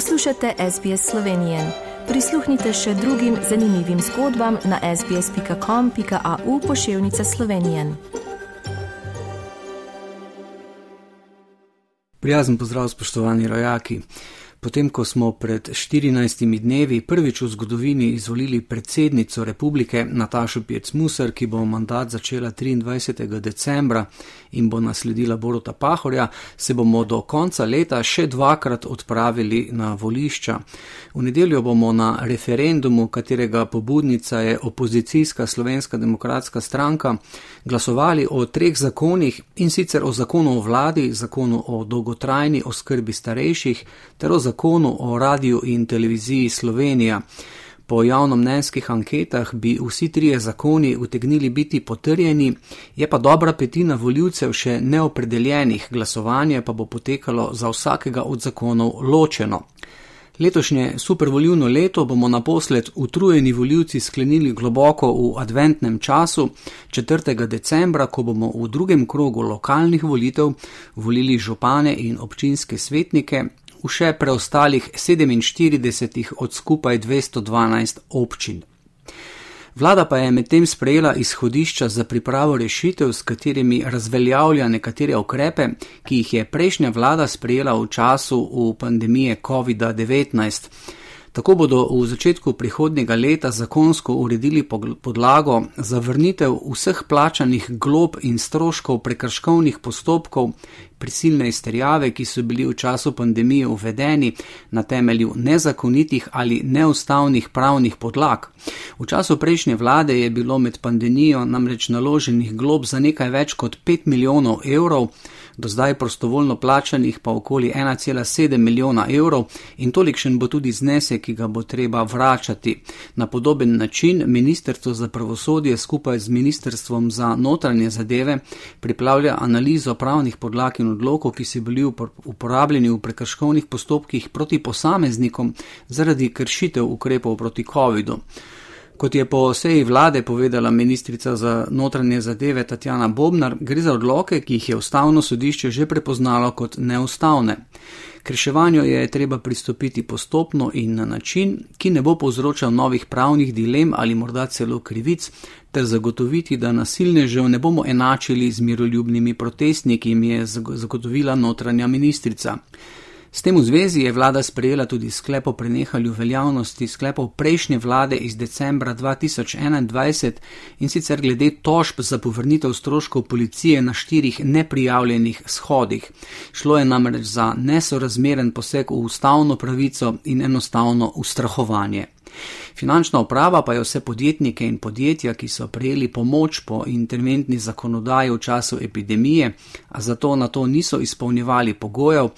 Poslušate SBS Slovenije. Prisluhnite še drugim zanimivim zgodbam na sbsp.com.au pošiljka Slovenije. Prijazen pozdrav, spoštovani rojaki. Potem, ko smo pred 14 dnevi prvič v zgodovini izvolili predsednico republike Natašo Piecmusar, ki bo mandat začela 23. decembra in bo nasledila Borota Pahorja, se bomo do konca leta še dvakrat odpravili na volišča. V nedeljo bomo na referendumu, katerega pobudnica je opozicijska slovenska demokratska stranka, glasovali o treh zakonih in sicer o zakonu o vladi, zakonu o dolgotrajni oskrbi starejših ter o zakonu zakonu o radiju in televiziji Slovenija. Po javnomnenjskih anketah bi vsi trije zakoni utegnili biti potrjeni, je pa dobra petina voljivcev še neopredeljenih, glasovanje pa bo potekalo za vsakega od zakonov ločeno. Letošnje supervoljivno leto bomo naposled utrujeni voljivci sklenili globoko v adventnem času, 4. decembra, ko bomo v drugem krogu lokalnih volitev volili župane in občinske svetnike, v še preostalih 47 od skupaj 212 občin. Vlada pa je medtem sprejela izhodišča za pripravo rešitev, s katerimi razveljavlja nekatere ukrepe, ki jih je prejšnja vlada sprejela v času v pandemije COVID-19. Tako bodo v začetku prihodnjega leta zakonsko uredili podlago za vrnitev vseh plačanih glob in stroškov prekrškovnih postopkov, prisilne izterjave, ki so bili v času pandemije uvedeni na temelju nezakonitih ali neustavnih pravnih podlag. V času prejšnje vlade je bilo med pandemijo namreč naloženih glob za nekaj več kot 5 milijonov evrov, do zdaj prostovoljno plačanih pa okoli 1,7 milijona evrov in tolikšen bo tudi znesek, ki ga bo treba vračati. Na podoben način Ministrstvo za pravosodje skupaj z Ministrstvom za notranje zadeve pripravlja analizo pravnih podlag in odlokov, ki so bili uporabljeni v prekrškovnih postopkih proti posameznikom zaradi kršitev ukrepov proti COVID-u. Kot je po seji vlade povedala ministrica za notranje zadeve Tatjana Bobnar, gre za odloke, ki jih je ustavno sodišče že prepoznalo kot neustavne. K reševanju je treba pristopiti postopno in na način, ki ne bo povzročal novih pravnih dilem ali morda celo krivic, ter zagotoviti, da nasilnežev ne bomo enačili z miroljubnimi protestniki, jim je zagotovila notranja ministrica. S tem v zvezi je vlada sprejela tudi sklep o prenehanju veljavnosti sklepov prejšnje vlade iz decembra 2021 in sicer glede tožb za povrnitev stroškov policije na štirih neprijavljenih shodih. Šlo je namreč za nesorazmeren poseg v ustavno pravico in enostavno ustrahovanje. Finančna uprava pa je vse podjetnike in podjetja, ki so prejeli pomoč po interventni zakonodaji v času epidemije, a zato na to niso izpolnjevali pogojev,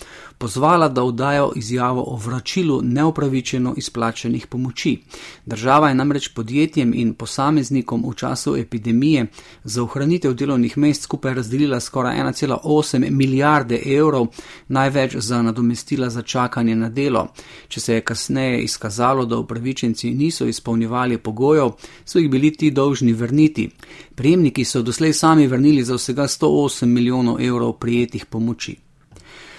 pozvala, da vdajo izjavo o vračilu neupravičeno izplačenih pomoči. Država je namreč podjetjem in posameznikom v času epidemije za ohranitev delovnih mest skupaj razdelila skoraj 1,8 milijarde evrov, največ za nadomestila za čakanje na delo. Če se je kasneje izkazalo, da upravičenci niso izpolnjevali pogojev, so jih bili ti dolžni vrniti. Prejemniki so doslej sami vrnili za vsega 108 milijonov evrov prijetih pomoči.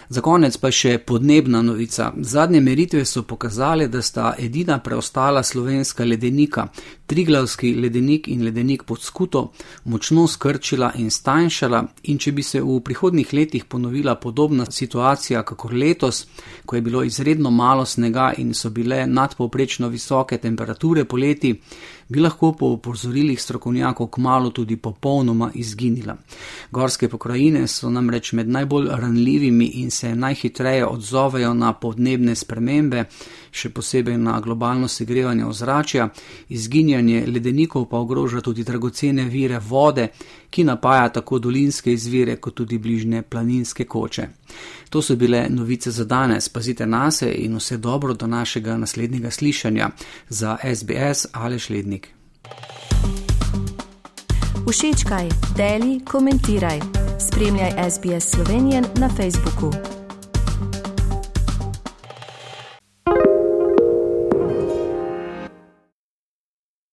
Za konec pa še podnebna novica. Zadnje meritve so pokazale, da sta edina preostala slovenska ledenika, Triglavski ledenik in ledenik pod skuto, močno skrčila in stanjšala in če bi se v prihodnih letih ponovila podobna situacija, kakor letos, ko je bilo izredno malo snega in so bile nadpovprečno visoke temperature poleti, bi lahko po opozorilih strokovnjakov kmalo tudi popolnoma izginila. Gorske pokrajine so namreč med najbolj ranljivimi in se najhitreje odzovejo na podnebne spremembe, še posebej na globalno segrevanje ozračja, izginjanje ledenikov pa ogroža tudi dragocene vire vode, ki napaja tako dolinske izvire kot tudi bližnje planinske koče. To so bile novice za danes, pazite na se in vse dobro do našega naslednjega slišanja za SBS ali Šlednik. Všečkaj, deli, komentiraj. Spremljaj SBS Slovenijo na Facebooku.